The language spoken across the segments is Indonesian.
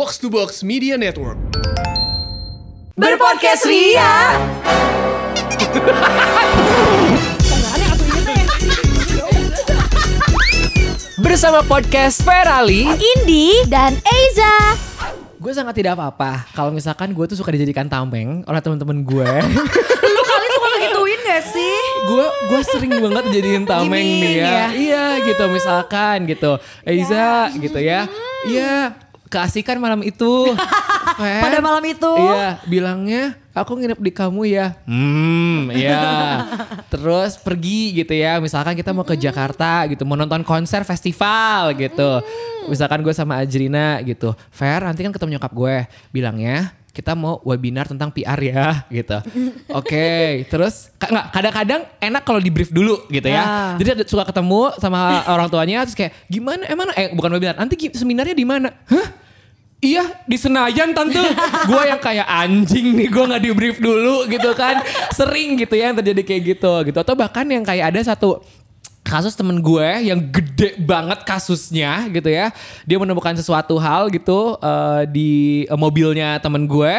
Box to Box Media Network. Berpodcast Ria. Bersama podcast Ferali Indi dan Eiza. Gue sangat tidak apa-apa Kalau misalkan gue tuh suka dijadikan tameng Oleh teman-teman gue Lu kali suka ngegituin gak sih? Gue gue sering banget dijadiin tameng Giming nih ya. ya? Iya gitu misalkan gitu Eiza gitu ya Iya keasikan malam itu. Pada malam itu. Iya bilangnya aku nginep di kamu ya. Hmm iya. Terus pergi gitu ya. Misalkan kita mau ke Jakarta gitu Mau nonton konser festival gitu. Misalkan gue sama Ajrina gitu. Fer nanti kan ketemu nyokap gue. Bilangnya kita mau webinar tentang PR ya gitu. Oke, terus ka- nggak kadang-kadang enak kalau di brief dulu gitu ya. Ah. Jadi ada- suka ketemu sama orang tuanya terus kayak gimana emang eh bukan webinar, nanti seminarnya di mana? Hah? Iya di Senayan tante Gue yang kayak anjing nih Gue gak di brief dulu gitu kan Sering gitu ya yang terjadi kayak gitu gitu Atau bahkan yang kayak ada satu kasus temen gue yang gede banget kasusnya gitu ya. Dia menemukan sesuatu hal gitu eh, di eh, mobilnya temen gue.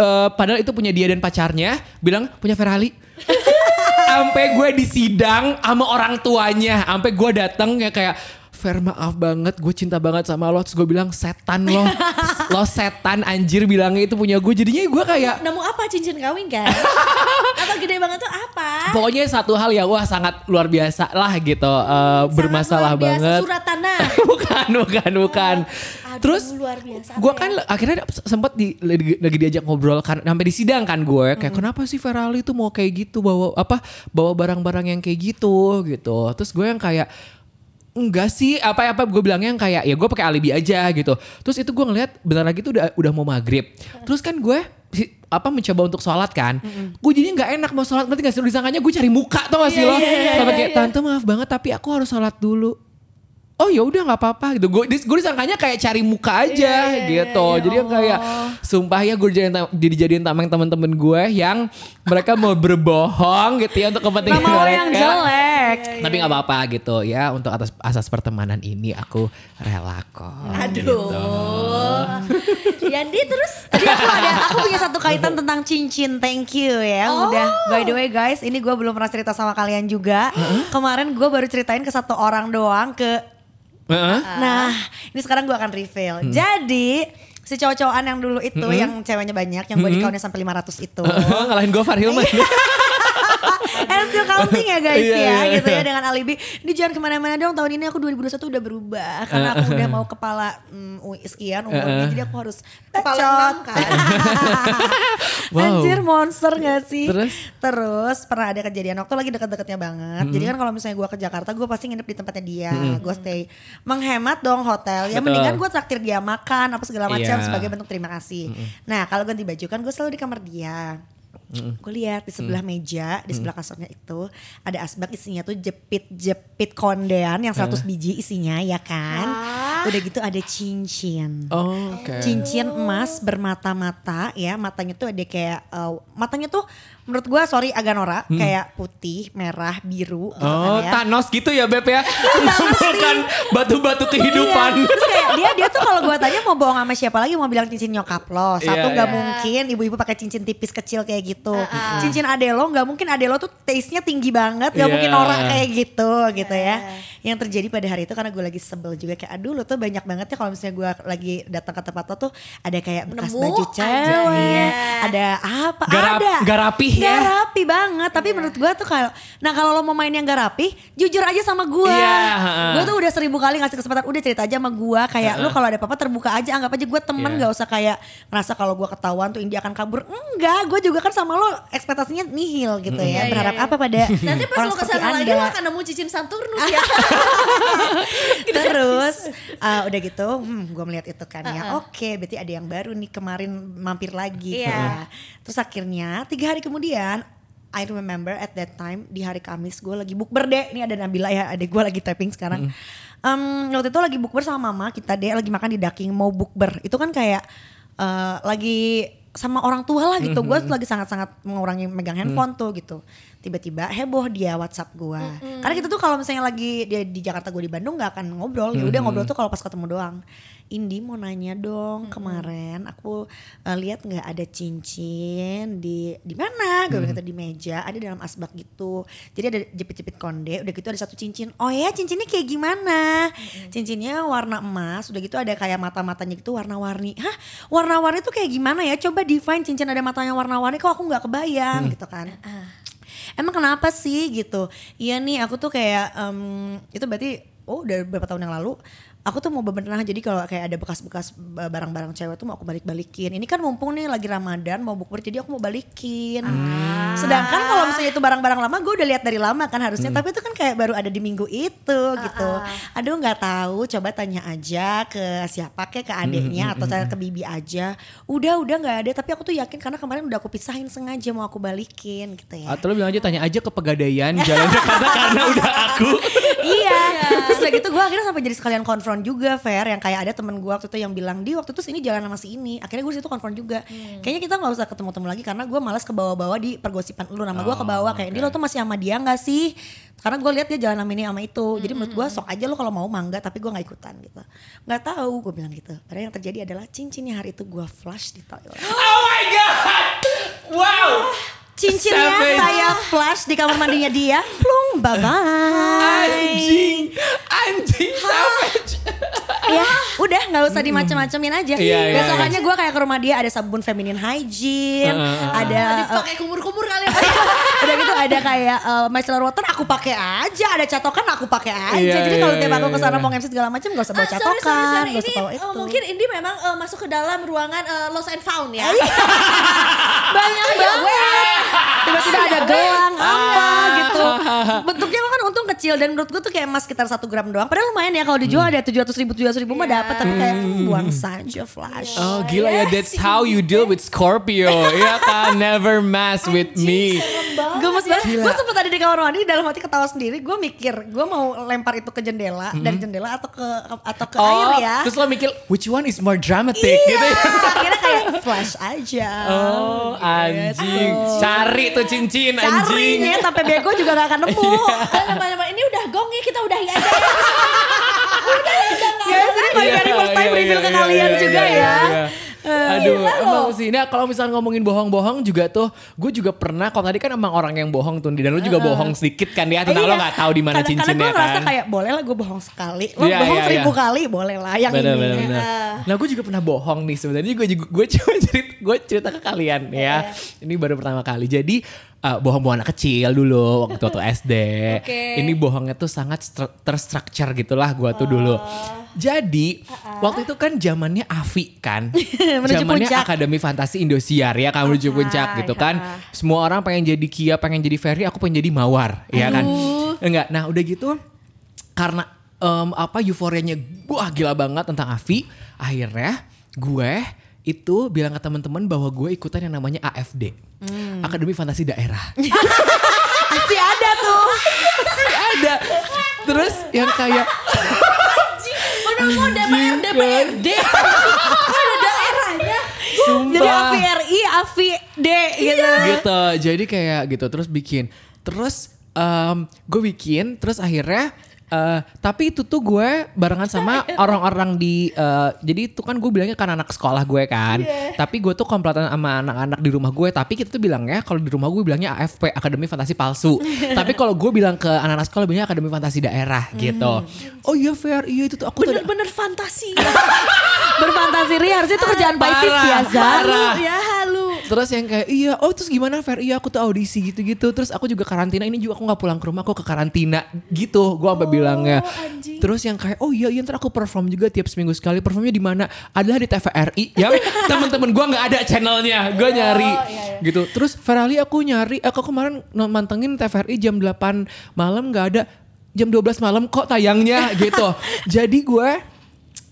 Eh, padahal itu punya dia dan pacarnya bilang punya Ferrari. Sampai gue disidang sama orang tuanya. Sampai gue datang ya kayak Fer maaf banget gue cinta banget sama lo. Terus gue bilang setan lo Lo setan anjir bilangnya itu punya gue Jadinya gue kayak Nemu apa cincin kawin kan? Atau gede banget tuh apa? Pokoknya satu hal yang wah sangat luar biasa lah gitu eh, Bermasalah luar biasa, banget Surat tanah. bukan, bukan, bukan. Aduh, Terus luar biasa. gue kan ya? akhirnya sempat di, lagi, diajak ngobrol kan sampai di sidang kan gue kayak kenapa sih Ferrari tuh mau kayak gitu bawa apa bawa barang-barang yang kayak gitu gitu. Terus gue yang kayak enggak sih apa apa gue bilangnya yang kayak ya gue pakai alibi aja gitu. Terus itu gue ngeliat bentar lagi tuh udah udah mau maghrib. Terus kan gue apa mencoba untuk sholat kan, gue jadinya nggak enak mau sholat nanti nggak sih? Disangkanya gue cari muka tau gak sih lo, sampai kayak tante maaf banget tapi aku harus sholat dulu. Oh ya udah nggak apa-apa gitu. Gue gue disangkanya kayak cari muka aja gitu. jadi yang kayak sumpah ya gue jadi dijadiin tameng teman-teman gue yang mereka mau berbohong gitu ya untuk kepentingan mereka yang jelek. Tapi nggak apa-apa gitu ya untuk atas asas pertemanan ini aku rela kok Aduh. Yandi terus Tadi aku ada, aku punya satu kaitan tentang cincin. Thank you ya. Oh. Udah. By the way guys, ini gue belum pernah cerita sama kalian juga. Kemarin gue baru ceritain ke satu orang doang ke Heeh. Nah, ini sekarang gue akan reveal. Jadi si cowok-cowokan yang dulu itu yang ceweknya banyak, yang body countnya sampai 500 itu. ngalahin gue Farhilman And still counting ya guys Iya, ya iya, gitu iya. ya dengan alibi. Ini jangan ke mana-mana dong tahun ini aku 2021 udah berubah karena aku udah mau kepala mm, UI sekian umurnya jadi aku harus enam kan? Wow. Anjir monster gak sih? Terus? Terus pernah ada kejadian waktu lagi deket-deketnya banget. Jadi kan kalau misalnya gue ke Jakarta gue pasti nginep di tempatnya dia. Gue stay menghemat dong hotel. Ya Betul. mendingan gue traktir dia makan apa segala macam Iya. sebagai bentuk terima kasih. Nah kalau ganti baju kan gue selalu di kamar dia. Gue lihat di sebelah meja, di sebelah kasurnya itu ada asbak isinya tuh jepit-jepit kondean yang 100 biji isinya ya kan. Udah gitu ada cincin. oh, oke. Cincin emas bermata-mata ya, matanya tuh ada kayak eh, matanya tuh menurut gua sorry agak norak kayak putih, merah, biru gitu Oh, kan ya. Thanos gitu ya Beb ya. Bukan batu-batu kehidupan. Iya. Terus kayak dia dia tuh kalau gua tanya mau bohong sama siapa lagi mau bilang cincin nyokap lo. Satu Iya, nggak iya. mungkin ibu-ibu pakai cincin tipis kecil kayak gitu. Cincin ade lo nggak mungkin ade lo tuh taste-nya tinggi banget, nggak Iya. mungkin norak kayak gitu gitu ya. Yang terjadi pada hari itu karena gue lagi sebel juga kayak aduh lo tuh banyak banget ya kalau misalnya gua lagi datang ke tempat lo tuh ada kayak bekas Nemu baju aja, cewek, iya. ada apa? Gak rap- ada. gak rapih ya. Gak rapi banget, tapi menurut gua tuh kalau nah kalau lo mau main yang gak rapi, jujur aja sama gua. Iya, heeh. Gua tuh udah seribu kali ngasih kesempatan udah cerita aja sama gua kayak lu kalau ada apa-apa terbuka aja anggap aja gue temen Iya. gak usah kayak ngerasa kalau gua ketahuan tuh India akan kabur enggak gue juga kan sama lo ekspektasinya nihil gitu ya Iya, berharap iya, apa pada Nanti pas orang lo ke sana lagi lo akan nemu cincin Saturnus ya. Terus uh, udah gitu, hmm, gue melihat itu kan ya. Oke, berarti ada yang baru nih kemarin mampir lagi. Iya. ya. Terus akhirnya tiga hari kemudian, I remember at that time di hari Kamis gue lagi bukber deh. Ini ada Nabila ya, adik gue lagi tapping sekarang. Em, waktu itu lagi bukber sama mama kita deh lagi makan di Daking mau bukber. Itu kan kayak eh, lagi sama orang tua lah gitu. Gue lagi sangat-sangat mengurangi megang handphone tuh gitu. Tiba-tiba heboh dia WhatsApp gue. Karena kita tuh kalau misalnya lagi dia di Jakarta gue di Bandung nggak akan ngobrol, ya udah ngobrol tuh kalau pas ketemu doang. Indi mau nanya dong kemarin aku eh, lihat nggak ada cincin di di mana? Gue bilang gitu di meja, ada dalam asbak gitu. Jadi ada jepit-jepit konde, udah gitu ada satu cincin. Oh ya cincinnya kayak gimana? Cincinnya warna emas, udah gitu ada kayak mata-matanya gitu warna-warni. Hah warna-warni tuh kayak gimana ya? Coba define cincin ada matanya warna-warni kok aku nggak kebayang gitu kan. Emang kenapa sih gitu? Iya nih aku tuh kayak em, itu berarti oh udah beberapa tahun yang lalu aku tuh mau bebenah jadi kalau kayak ada bekas-bekas ba- barang-barang cewek tuh mau aku balik-balikin. Ini kan mumpung nih lagi Ramadan mau bukber jadi aku mau balikin. Sedangkan kalau misalnya itu barang-barang lama gue udah lihat dari lama kan harusnya tapi itu kan kayak baru ada di minggu itu gitu. Aduh nggak tahu coba tanya aja ke siapa kek ke adiknya atau saya ke bibi aja. Udah udah nggak ada tapi aku tuh yakin karena kemarin udah aku pisahin sengaja mau aku balikin gitu ya. Atau lo bilang aja tanya aja ke pegadaian jalan Jakarta karena udah aku. iya. Terus udah gitu gue akhirnya sampai jadi sekalian konfront juga Fair yang kayak ada temen gue waktu itu yang bilang di waktu itu sini jalan sama si ini. Akhirnya gue situ konfront juga. Kayaknya kita nggak usah ketemu-temu lagi karena gue malas ke bawah-bawah di pergosipan lu. Nama gue ke bawah kayak di lo tuh masih sama dia nggak sih? Karena gue lihat dia jalan sama ini sama itu. Jadi menurut gue sok aja lo kalau mau mangga tapi gue nggak ikutan gitu. Nggak tahu gue bilang gitu. Padahal yang terjadi adalah cincinnya hari itu gue flash di toilet. Oh my god. Wow. Cincinnya Savage. saya flash di kamar mandinya dia. Plung, bye bye. Anjing. Anjing savage. Ya udah nggak usah dimacem-macemin aja. Iya, iya, Besokannya gue kayak ke rumah dia ada sabun feminine hygiene, ada eh, Pakai kumur-kumur kali. udah gitu ada kayak uh, micellar water aku pakai aja, ada catokan aku pakai aja. Iya, Jadi iya, kalau tiap aku ke sana mau MC segala macam gak usah bawa Ah, sorry, catokan, sorry, sorry. gak usah Ini bawa eh, itu. mungkin Indi memang eh, masuk ke dalam ruangan eh, lost and found ya. banyak banget. Tiba-tiba ada gelang apa gitu. Bentuknya kan untung kecil dan menurut gue tuh kayak emas sekitar satu gram doang. Padahal lumayan ya kalau dijual ada tujuh ratus ribu tujuh ratus ribu mah dapat tapi kayak hmm, buang saja flash. Oh gila ya, that's how you deal with Scorpio. Iya kan, never mess with me. Gemes banget. Gue sempet ada di kamar mandi dalam hati ketawa sendiri. Gue mikir, gue mau lempar itu ke jendela dari jendela atau ke atau ke air Oh, ya. terus lo mikir which one is more dramatic Iya, gitu ya. akhirnya kayak flash aja. Oh anjing, cari tuh cincin anjing. nih, sampai bego juga gak akan nemu. Ini udah gong ya kita udahi aja ya. ya, ini baru dari first time reveal ke kalian juga ya. iya. Aduh, emang sih. Nah kalau misalnya ngomongin bohong-bohong juga tuh, gue juga pernah. Kalau tadi kan emang orang yang bohong tuh, dan lu juga bohong sedikit kan ya. Tentang lo Iya. nggak tahu di mana Karena- cincinnya Karena gue ngerasa kan. kayak boleh lah gue bohong sekali. Lo Iya, bohong iya, seribu iya. kali boleh lah yang Bener, ini. bener, bener. Nah gue juga pernah bohong nih sebenarnya gue juga gue cuma cerita gue cerita ke kalian ya. Ini baru pertama kali. Jadi uh, bohong-bohong anak kecil dulu waktu waktu SD. Oke. Ini bohongnya tuh sangat stru- terstruktur gitulah gue tuh dulu. Jadi waktu itu kan zamannya Avi kan, zamannya. Akademi Fantasi Indosiar ya kan menuju puncak gitu kan. Semua orang pengen jadi Kia, pengen jadi Ferry, aku pengen jadi Mawar, ya kan? Enggak. Nah udah gitu karena em, apa euforianya wah gila banget tentang Avi akhirnya gue itu bilang ke teman-teman bahwa gue ikutan yang namanya AFD Akademi Fantasi Daerah Pasti ada tuh. Masih ada terus yang kayak Mana mau DPR DPRD. Ada daerahnya. sumpah Jadi AVRI, AVD gitu. gitu jadi kayak gitu terus bikin terus em, gue bikin terus akhirnya eh, tapi itu tuh gue barengan sama orang-orang di eh, jadi itu kan gue bilangnya kan anak sekolah gue kan. Tapi gue tuh komplotan sama anak-anak di rumah gue. Tapi kita tuh bilangnya kalau di rumah gue bilangnya AFP Akademi Fantasi Palsu. Tapi kalau gue bilang ke anak-anak sekolah bilangnya Akademi Fantasi Daerah gitu. Oh iya fair iya itu tuh aku Bener-bener fantasi. Berfantasi ria harusnya itu kerjaan Pisces ya parah. ya. Terus yang kayak iya, oh terus gimana Fer? Iya aku tuh audisi gitu-gitu. Terus aku juga karantina ini juga aku nggak pulang ke rumah, aku ke karantina gitu. Gue sampai bilangnya. Terus yang kayak oh iya iya ntar aku perform juga tiap seminggu sekali. Performnya di mana? Adalah di TVRI. Yang temen-temen gue nggak ada channelnya. Gue nyari gitu. Terus Ferali aku nyari. Aku kemarin mantengin TVRI jam 8 malam nggak ada. Jam 12 malam kok tayangnya gitu. Jadi gue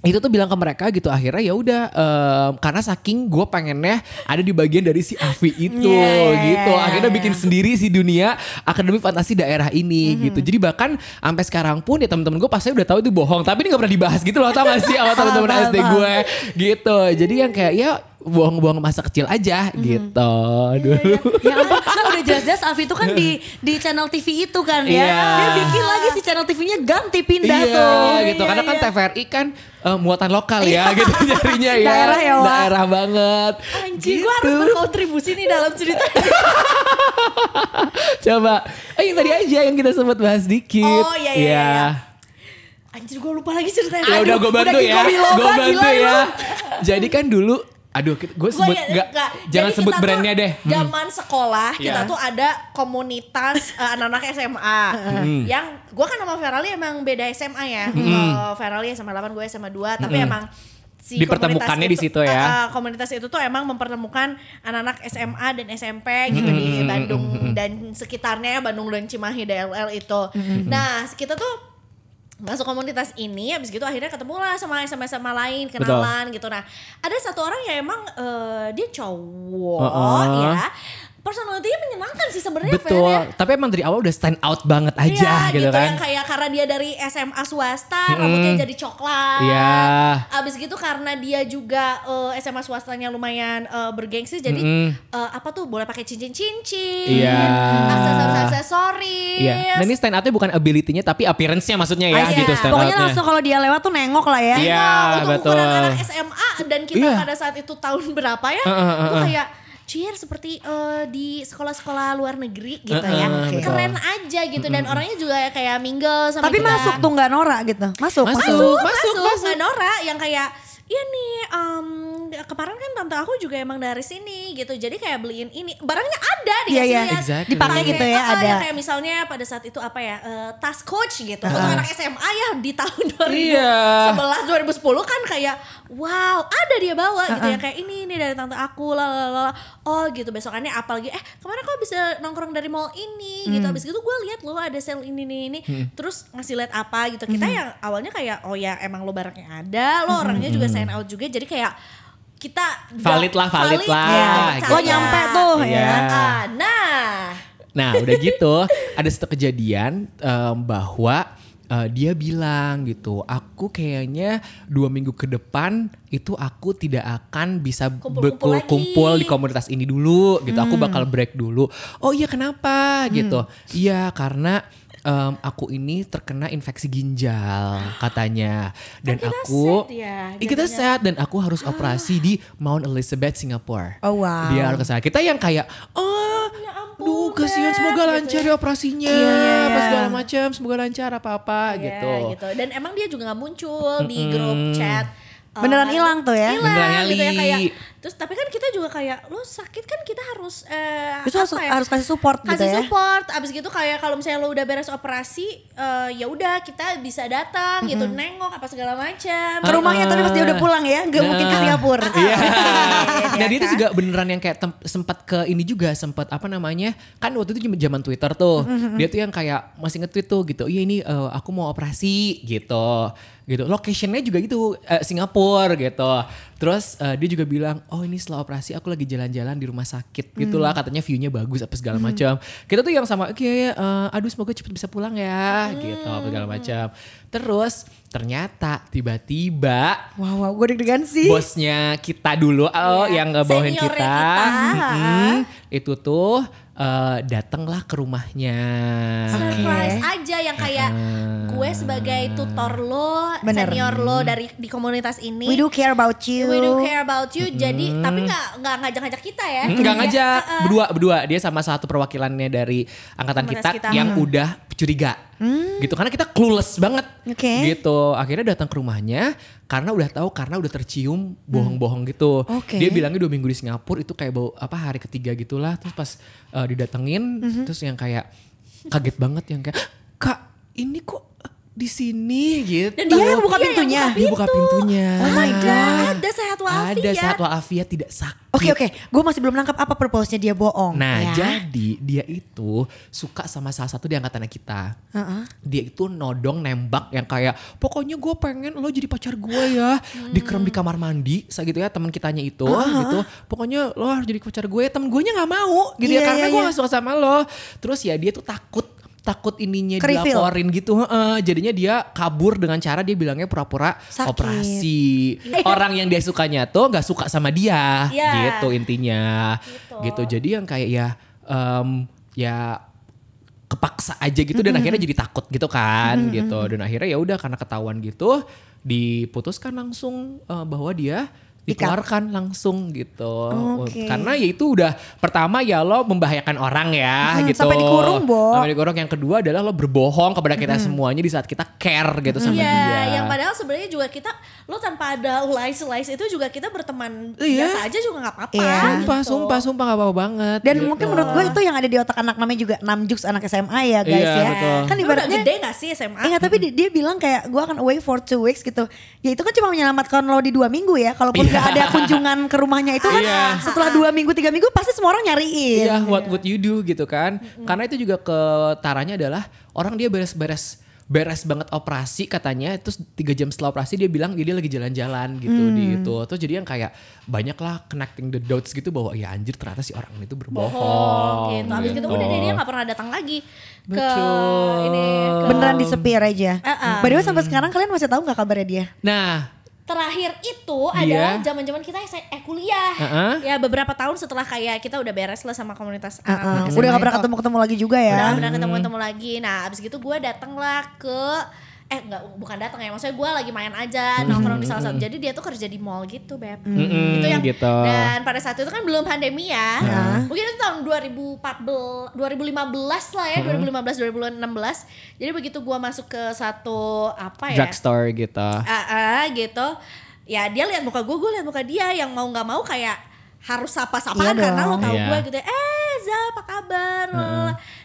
itu tuh bilang ke mereka gitu akhirnya ya udah em, karena saking gue pengennya ada di bagian dari si Avi itu Yeah. gitu. akhirnya bikin sendiri si dunia akademi fantasi daerah ini gitu. Jadi bahkan sampai sekarang pun ya temen-temen gue pasti udah tahu itu bohong. Tapi ini nggak pernah dibahas gitu loh tau gak sih sama temen-temen SD gue gitu. Jadi yang kayak ya buang-buang masa kecil aja gitu. Dulu. Ya ampun, kan udah jelas-jelas Afi itu kan di di channel TV itu kan ya. Iya. Dia bikin lagi si channel TV-nya ganti pindah Iya tuh. gitu Iya, karena kan iya. TVRI kan eh, muatan lokal ya gitu nyarinya ya. Daerah ya, Wak. Daerah banget. Anjir, gue harus Gitu. berkontribusi nih dalam cerita. Coba. Eh yang tadi aja yang kita sempat bahas dikit. Oh, iya, iya, iya. Anjir gue lupa lagi ceritanya. Ya udah gue bantu udah ya. Kiko Biloba, Gue bantu gila ya. Jadi kan dulu Aduh, gue Gua sebut ya- nggak, nggak. jangan Jadi sebut brandnya deh. Hmm. Zaman sekolah kita Iya. tuh ada komunitas eh, anak-anak SMA Hmm. yang gue kan sama Ferali emang beda SMA ya. Kalau Ferali SMA 8 gue SMA 2 tapi emang si Dipertemukannya di situ ya. eh, komunitas itu tuh emang mempertemukan anak-anak SMA dan SMP gitu di Bandung dan sekitarnya Bandung dan Cimahi DLL itu. Nah, kita tuh masuk komunitas ini habis gitu akhirnya ketemu lah sama sama sama lain kenalan gitu. Nah ada satu orang yang emang eh, dia cowok Uh-uh. ya personalitinya menyenangkan sih sebenarnya Fer, Betul. ya. Tapi emang dari awal udah stand out banget aja Iya, gitu, kan. yang kayak karena dia dari SMA swasta rambutnya jadi coklat Iya. abis gitu karena dia juga eh, SMA swastanya lumayan eh, bergengsi jadi Mm-mm. eh, apa tuh boleh pakai cincin cincin Iya. aksesoris aksesoris Iya. Nah ini stand outnya bukan ability-nya tapi appearance-nya maksudnya ya Iya. gitu stand Pokoknya langsung kalau dia lewat tuh nengok lah ya. Iya, Nah, untuk betul. ukuran anak SMA dan kita Iya. pada saat itu tahun berapa ya? Uh, uh, uh, uh. kayak cheer seperti eh, di sekolah-sekolah luar negeri gitu Uh, uh, ya. betul. Keren aja gitu dan orangnya juga kayak mingle sama Tapi kita. masuk tuh nggak norak gitu. Masuk. Masuk. Masuk, Masuk, masuk, masuk. Nggak Nora yang kayak Iya nih, em, kemarin kan tante aku juga emang dari sini gitu. Jadi kayak beliin ini, barangnya ada di Iya, iya. Exactly. Dipakai gitu ya, oh, ada. yang kayak misalnya pada saat itu apa ya, eh, tas coach gitu. Untuk Uh-uh. anak SMA ya di tahun 2011, Iya. 2010 kan kayak wow ada dia bawa gitu Uh-uh. ya. Kayak ini nih dari tante aku lah. Oh gitu besokannya apalagi eh kemarin kok bisa nongkrong dari mall ini gitu. Hmm. Habis gitu gue lihat lo ada sale ini nih ini. Terus ngasih lihat apa gitu. Kita Hmm. yang awalnya kayak oh ya emang lo barangnya ada, lo orangnya juga sign out juga. Jadi kayak kita Valid lah, valid lah, ya, gitu. Lo nyampe tuh Iya. ya. Ah, nah Nah udah gitu ada satu kejadian em, bahwa eh, dia bilang gitu, aku kayaknya dua minggu ke depan itu aku tidak akan bisa Kumpul-kumpul lagi. kumpul di komunitas ini dulu gitu. Aku bakal break dulu. Oh iya kenapa gitu? Iya karena em, aku ini terkena infeksi ginjal katanya dan kita aku sad ya, kita sehat dan aku harus operasi di Mount Elizabeth Singapore. Oh, wow. Dia harus ke sana. Kita yang kayak oh Duh kasihan semoga gitu lancar ya operasinya iya, apa iya. segala macam semoga lancar apa-apa Iya, gitu. gitu. Dan emang dia juga nggak muncul di grup chat. Beneran hilang tuh ya? Hilang Beneran gitu ya kayak. Terus tapi kan kita juga kayak lo sakit kan kita harus eh, Itu harus, apa ya? harus kasih support gitu kasih ya. support abis gitu kayak kalau misalnya lo udah beres operasi eh, ya udah kita bisa datang gitu nengok apa segala macam Ke rumahnya tapi pas dia udah pulang ya. Gak mungkin ke Nah. Singapura. Iya. Iya nah dia tuh kan? juga beneran yang kayak sempat ke ini juga sempat apa namanya kan waktu itu zaman Twitter tuh dia tuh yang kayak masih nge-tweet tuh gitu iya ini eh, aku mau operasi gitu gitu. Locationnya juga gitu eh, Singapura gitu. Terus eh, dia juga bilang oh ini setelah operasi aku lagi jalan-jalan di rumah sakit gitulah katanya viewnya bagus apa segala macam. Kita tuh yang sama oke eh, aduh semoga cepet bisa pulang ya gitu apa segala macam. Terus ternyata tiba-tiba Wow, wow, gue deg-degan sih. bosnya kita dulu oh Iya, yang ngebawain kita, kita. Mm-mm. itu tuh eh, datanglah ke rumahnya surprise aja yang kayak gue sebagai tutor lo Bener. senior lo dari di komunitas ini We do care about you. We do care about you. Jadi tapi nggak nggak ngajak-ngajak kita ya. Nggak Dia- ngajak uh-uh. berdua berdua dia sama satu perwakilannya dari angkatan Komunitas kita, kita. yang Hmm. udah curiga gitu karena kita clueless banget. Oke. gitu. Akhirnya datang ke rumahnya karena udah tahu karena udah tercium bohong-bohong gitu. Oke. dia bilangnya dua minggu di Singapura itu kayak bau apa hari ketiga gitulah. Terus pas uh, didatengin terus yang kayak kaget banget yang kayak kak ini kok di sini? Gitu. Dan Dia yang buka dia pintunya? dia buka pintunya. Oh my ada, God. Ada ada saat walafiat tidak sakit Oke oke, gue masih belum nangkap apa purpose-nya dia bohong. Nah ya. jadi dia itu suka sama salah satu di angkatannya kita. Heeh. Dia itu nodong nembak yang kayak pokoknya gue pengen lo jadi pacar gue ya. Dikerem di kamar mandi gitu ya teman kitanya itu gitu. Pokoknya lo harus jadi pacar gue. Temen gue nya nggak mau gitu Iya, ya karena iya, gue iya. gak suka sama lo. Terus ya dia tuh takut takut ininya Ke-reveal. dilaporin gitu. Heeh, jadinya dia kabur dengan cara dia bilangnya pura-pura operasi. Orang yang dia sukanya tuh nggak suka sama dia, Iya. gitu intinya. Gitu. Gitu. Jadi yang kayak ya em, ya kepaksa aja gitu dan akhirnya jadi takut gitu kan gitu dan akhirnya ya udah karena ketahuan gitu diputuskan langsung eh, bahwa dia dikeluarkan langsung gitu Oke. karena ya itu udah pertama ya lo membahayakan orang ya Hmm, gitu sampai dikurung, Bo. sampai dikurung yang kedua adalah lo berbohong kepada kita semuanya di saat kita care gitu sama Iya, dia yang padahal sebenarnya juga kita lo tanpa ada lies lies itu juga kita berteman Iya. biasa aja juga nggak apa-apa. Iya. sumpah gitu. sumpah sumpah gak apa-apa banget Dan gitu. mungkin menurut gue itu yang ada di otak anak namanya juga Namjux anak SMA ya guys Iya, ya. betul. Kan ibaratnya gede gak sih SMA? Iya tapi dia, dia bilang kayak gue akan away for two weeks gitu. Ya itu kan cuma menyelamatkan lo di dua minggu ya. Kalaupun Iya. gak ada kunjungan ke rumahnya itu kan Iya. setelah dua minggu tiga minggu pasti semua orang nyariin. Iya, what would you do gitu kan? Karena itu juga ketaranya adalah orang dia beres-beres beres banget operasi katanya terus tiga jam setelah operasi dia bilang dia lagi jalan-jalan gitu di itu terus jadi yang kayak banyak lah connecting the dots gitu bahwa ya anjir ternyata si orang itu berbohong bohong gitu. Abis gitu udah dia gak pernah datang lagi ke Betul. ini ke Beneran disepir aja. Uh-uh. By the way sampai sekarang kalian masih tahu gak kabarnya dia? nah terakhir itu Dia- adalah zaman-zaman kita eh kuliah. Uh-uh. Ya beberapa tahun setelah kayak kita udah beres lah sama komunitas Uh-uh. anak-anak Udah gak pernah itu. ketemu-ketemu lagi juga ya. Udah pernah ketemu-ketemu lagi. Nah, abis gitu gue dateng lah ke eh enggak bukan datang ya maksudnya gue lagi main aja nongkrong di salah satu. Jadi dia tuh kerja di mall gitu beb. Mm-mm, itu yang gitu. dan pada saat itu kan belum pandemi ya. Ya. mungkin itu tahun 2014 2015 lah ya 2015 2016 jadi begitu gue masuk ke satu apa ya? Drugstore gitu. Ah, ah, gitu. Ya dia lihat muka gue gue lihat muka dia. Yang mau nggak mau kayak harus sapa-sapaan Iya karena lo tahu Iya. gue gitu eh Za apa kabar?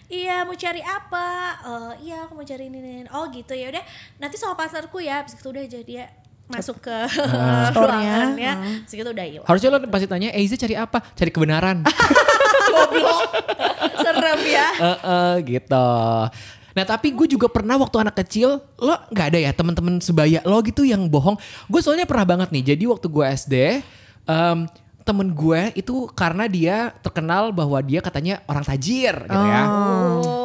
Iya mau cari apa? Eh, iya aku mau cari ini, ini. oh gitu. Ya udah nanti sama pasarku ya. Abis itu udah jadi dia masuk ke Store-nya. ruangannya. Abis itu udah hilang harusnya lo pasti tanya Eiza cari apa? Cari kebenaran. Goblok. Serem ya. Eh, eh, gitu. Nah tapi gue juga pernah waktu anak kecil, lo nggak ada ya teman-teman sebaya lo gitu yang bohong. Gue soalnya pernah banget nih. Jadi waktu gue SD, em, temen gue itu karena dia terkenal bahwa dia katanya orang tajir gitu ya.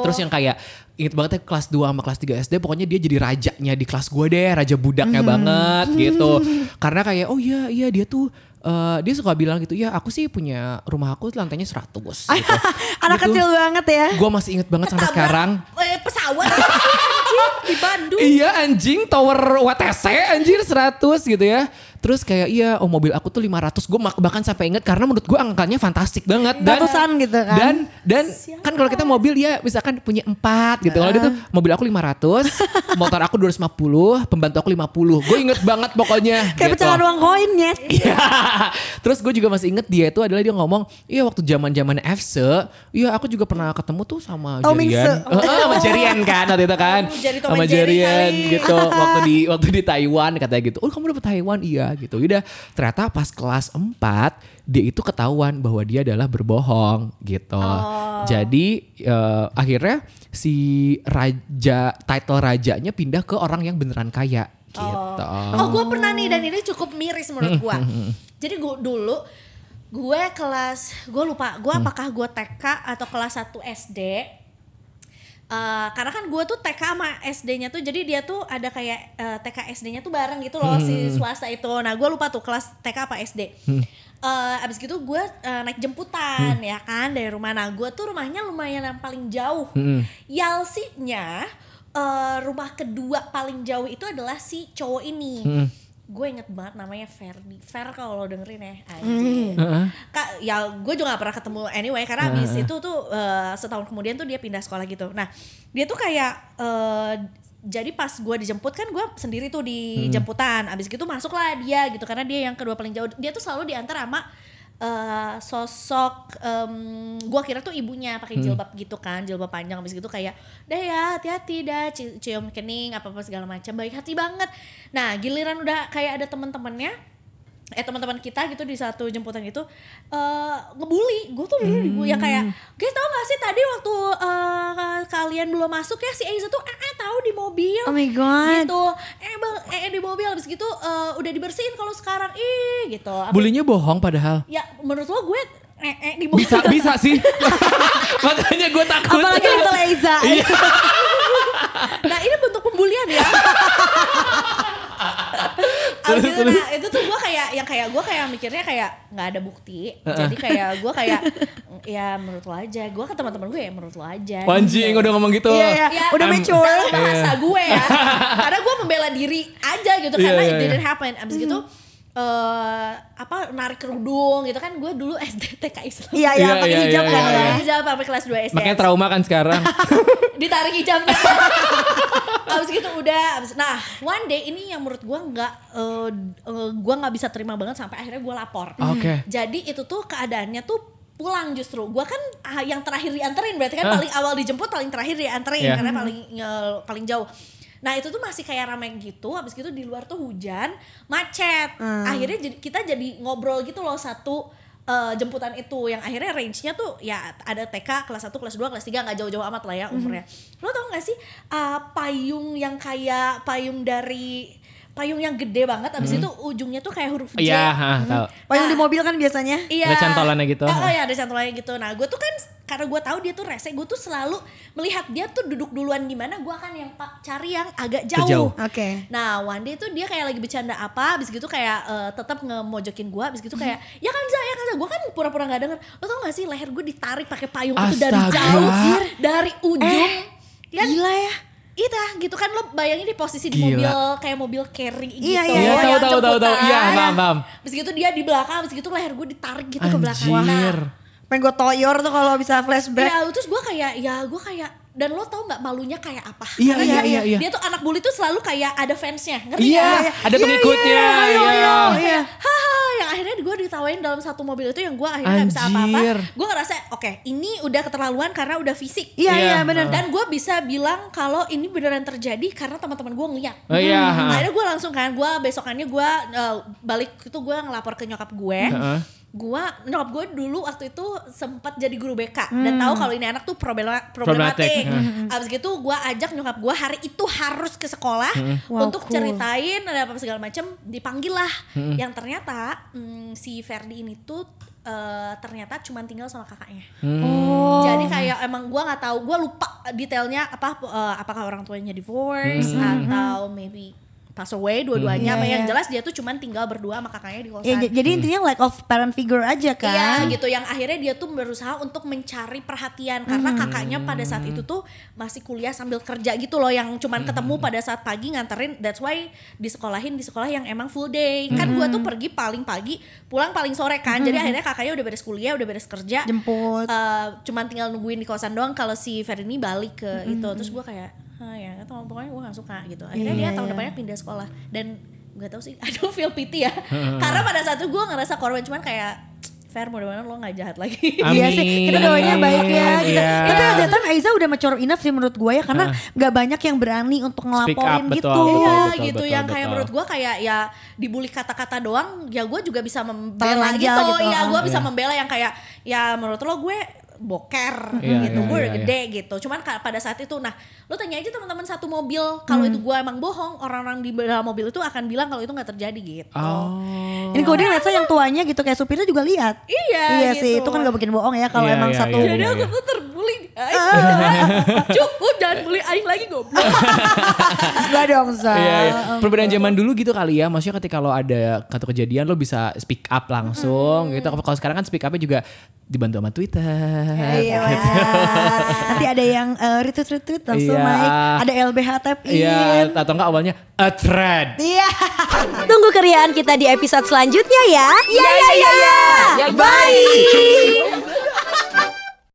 Terus yang kayak inget banget ya kelas 2 sama kelas 3 SD pokoknya dia jadi rajanya di kelas gue deh, raja budaknya banget gitu. Karena kayak oh iya iya dia tuh eh, dia suka bilang gitu ya aku sih punya rumah aku lantainya 100 gitu. Anak Gitu. kecil banget ya. Gue masih inget banget sampai sekarang. eh, pesawat anjing, di Bandung Iya anjing tower WTC anjir 100 gitu ya. Terus kayak iya oh mobil aku tuh 500 gue bahkan sampai inget karena menurut gue angkanya fantastik banget dan Ratusan gitu kan. dan dan kan kalau kita mobil ya misalkan punya empat gitu kalau dia tuh mobil aku 500 motor aku 250 pembantu aku 50 gue inget banget pokoknya Kayak gitu. pecahan uang koinnya. Iya. Terus gue juga masih inget dia itu adalah dia ngomong, iya waktu zaman zaman FC, iya aku juga pernah ketemu tuh sama Oh, Mingse. Jerian, Jerian kan waktu itu kan, Oh, Tom sama kali. gitu. Waktu di waktu di Taiwan katanya gitu, oh kamu dapet Taiwan iya gitu. Udah ternyata pas kelas 4 dia itu ketahuan bahwa dia adalah berbohong gitu. Oh. Jadi eh, akhirnya si raja title rajanya pindah ke orang yang beneran kaya gitu. Oh, gue pernah nih dan ini cukup miris menurut gue. Jadi gue dulu gue kelas gue lupa gue apakah gue TK atau kelas 1 SD. Eh, karena kan gue tuh TK sama SD-nya tuh jadi dia tuh ada kayak eh, TK SD-nya tuh bareng gitu loh si swasta itu. Nah gue lupa tuh kelas TK apa SD. Eh, abis gitu gue eh, naik jemputan ya kan dari rumah. Nah gue tuh rumahnya lumayan yang paling jauh. Yalsinya eh, rumah kedua paling jauh itu adalah si cowok ini. Gue inget banget namanya Ferdi. Fer kalau lo dengerin ya. anjing. Kak, ya gue juga gak pernah ketemu anyway karena abis itu tuh eh, setahun kemudian tuh dia pindah sekolah gitu. Nah dia tuh kayak eh, jadi pas gue dijemput kan gue sendiri tuh di jemputan. Abis gitu masuklah dia gitu karena dia yang kedua paling jauh. Dia tuh selalu diantar sama eh, sosok em, gue kira tuh ibunya pakai jilbab gitu kan jilbab panjang abis gitu kayak dah ya hati-hati dah ci- cium kening apa apa segala macam baik hati banget. Nah giliran udah kayak ada teman-temannya eh teman-teman kita gitu di satu jemputan itu eh ngebully. Gue tuh dulu dibully yang kayak guys tau gak sih tadi waktu eh, kalian belum masuk ya si Aiza tuh eh, eh tahu di mobil Oh my God. gitu eh bang eh di mobil habis gitu eh, udah dibersihin kalau sekarang ih gitu Bulinya bohong padahal. ya menurut lo gue eh, eh, di mobil. Bisa bisa sih. Makanya gue takut. Apalagi Little Eiza. Iya. Nah ini bentuk pembulian ya. Abis itu, nah, itu tuh gue kayak yang kayak gue kayak mikirnya kayak nggak ada bukti. Jadi kayak gue kayak ya menurut lo aja. Gue ke teman-teman gue ya menurut lo aja. Anjing udah ngomong gitu. Iya, iya. Ya, Udah mature. dalam bahasa gue ya. Karena gue membela diri aja gitu Iya, karena iya, it iya. didn't happen. Abis gitu eh apa narik kerudung gitu kan gue dulu SD TK Islam. Iya, iya, Iya, pakai iya, hijab iya, kan iya. ya. Pakai hijab sampai kelas 2 SD. Makanya trauma kan sekarang. ditarik hijabnya. abis gitu udah, abis, nah one day ini yang menurut gue nggak, eh eh, gue nggak bisa terima banget sampai akhirnya gue lapor. Oke. Jadi itu tuh keadaannya tuh pulang justru. Gue kan ah, yang terakhir dianterin, berarti kan Ah. paling awal dijemput, paling terakhir dianterin Iya. karena paling eh, paling jauh. Nah itu tuh masih kayak ramai gitu, habis gitu di luar tuh hujan, macet. Akhirnya jadi, kita jadi ngobrol gitu loh satu eh, jemputan itu yang akhirnya range-nya tuh ya ada TK kelas 1, kelas 2, kelas 3 nggak jauh-jauh amat lah ya umurnya. Lo tau gak sih eh, payung yang kayak payung dari payung yang gede banget abis itu ujungnya tuh kayak huruf J. Iya, ha, tahu. Payung di mobil kan biasanya. Iya. Ada cantolannya gitu. Oh, oh ya ada cantolannya gitu. Nah gue tuh kan karena gue tahu dia tuh rese, gue tuh selalu melihat dia tuh duduk duluan di mana, gue akan yang cari yang agak jauh. Terjauh. Oke. Nah one day tuh dia kayak lagi bercanda apa, abis gitu kayak eh, tetap ngemojokin gue, abis gitu kayak ya kan Za, ya kan Za, gue kan pura-pura nggak denger. Lo tau gak sih leher gue ditarik pakai payung itu dari Astaga. jauh, dari ujung. Kan, Gila ya. Iya gitu kan lo bayangin di posisi di Gila. mobil kayak mobil carry gitu. Iya, iya, Iya, iya. tahu yang tahu tahu tahu. Iya, paham paham. Abis gitu dia di belakang, abis gitu leher gue ditarik gitu ke belakang. Anjir. Nah, Pengen gue toyor tuh kalau bisa flashback. ya terus gue kayak, ya gue kayak, dan lo tau nggak malunya kayak apa? Iya, Karena iya, dia, iya, iya. Dia tuh anak bully tuh selalu kayak ada fansnya, ngerti Iya, nggak? ada Iya, pengikutnya. iya, Iya. ayo, iya. Haha, yang akhirnya gue ditawain dalam satu mobil itu yang gue akhirnya nggak bisa apa-apa. Gue ngerasa, oke, ini udah keterlaluan karena udah fisik. Iya, Iya. iya benar. Dan gue bisa bilang kalau ini beneran terjadi karena teman-teman gue ngeliat. Oh iya, Hmm. Akhirnya gue langsung kan, gue besokannya gue uh, balik itu gue ngelapor ke nyokap gue. Heeh. Gue nyokap gue dulu waktu itu sempat jadi guru BK dan tahu kalau ini anak tuh problema- Problematik. problematik. Abis gitu gue ajak nyokap gue hari itu harus ke sekolah Wow, untuk cool. ceritain ada apa segala macem dipanggil lah. Yang ternyata mm, si Ferdi ini tuh eh, ternyata cuma tinggal sama kakaknya. Oh. Jadi kayak emang gue nggak tahu, gue lupa detailnya apa eh, apakah orang tuanya divorce atau maybe pass away dua-duanya. Iya, Apa yang iya. jelas dia tuh cuman tinggal berdua sama kakaknya di kosan. J- jadi intinya lack of parent figure aja kan. Iya gitu. Yang akhirnya dia tuh berusaha untuk mencari perhatian. Karena kakaknya pada saat itu tuh masih kuliah sambil kerja gitu loh yang cuman ketemu pada saat pagi nganterin that's why disekolahin di sekolah yang emang full day. Kan gua tuh pergi paling pagi pulang paling sore kan. Jadi akhirnya kakaknya udah beres kuliah udah beres kerja. Jemput. Eh, cuman tinggal nungguin di kosan doang kalau si Ferini balik ke itu. Terus gua kayak ah ya atau pokoknya gue gak suka gitu akhirnya Iya, dia tahun iya. depannya pindah sekolah dan nggak tahu sih I don't feel pity ya karena pada saat itu gue ngerasa korban cuman kayak Fair mudah-mudahan lo gak jahat lagi Iya sih, kita doanya baik ya. Gitu. Iya. Tapi time Aiza udah mature enough sih menurut gue ya karena nggak banyak yang berani untuk ngelaporin betul, gitu. betul, Iya betul, gitu betul, yang kayak betul. menurut gue kayak ya dibully kata-kata doang ya gue juga bisa membela gitu, gitu, ya gue ah. bisa Iya. membela yang kayak ya menurut lo gue boker Iya, gitu iya, gue iya, udah gede gitu cuman pada saat itu nah lo tanya aja teman-teman satu mobil kalau Hmm. itu gue emang bohong orang-orang di dalam mobil itu akan bilang kalau itu nggak terjadi gitu Oh. Ini kemudian lihat yang tuanya gitu kayak supirnya juga lihat. Iya, Iya gitu. sih, itu kan gak bikin bohong ya kalau Iya, emang iya, satu. iya, jadi iya. aku tuh terbully guys cukup jangan bully aing lagi goblok Gak dong, Za. Iya, iya. Perbedaan zaman dulu gitu kali ya. Maksudnya ketika lo ada satu kejadian lo bisa speak up langsung gitu. Kalau sekarang kan speak upnya juga dibantu sama Twitter. Iya, benar. Nanti ada yang uh, retweet-retweet langsung Iya. naik. Ada LBH tap in. Iya, atau enggak awalnya a thread. Iya. Tunggu keriaan kita di episode selanjutnya ya. Iya, iya, iya. Bye.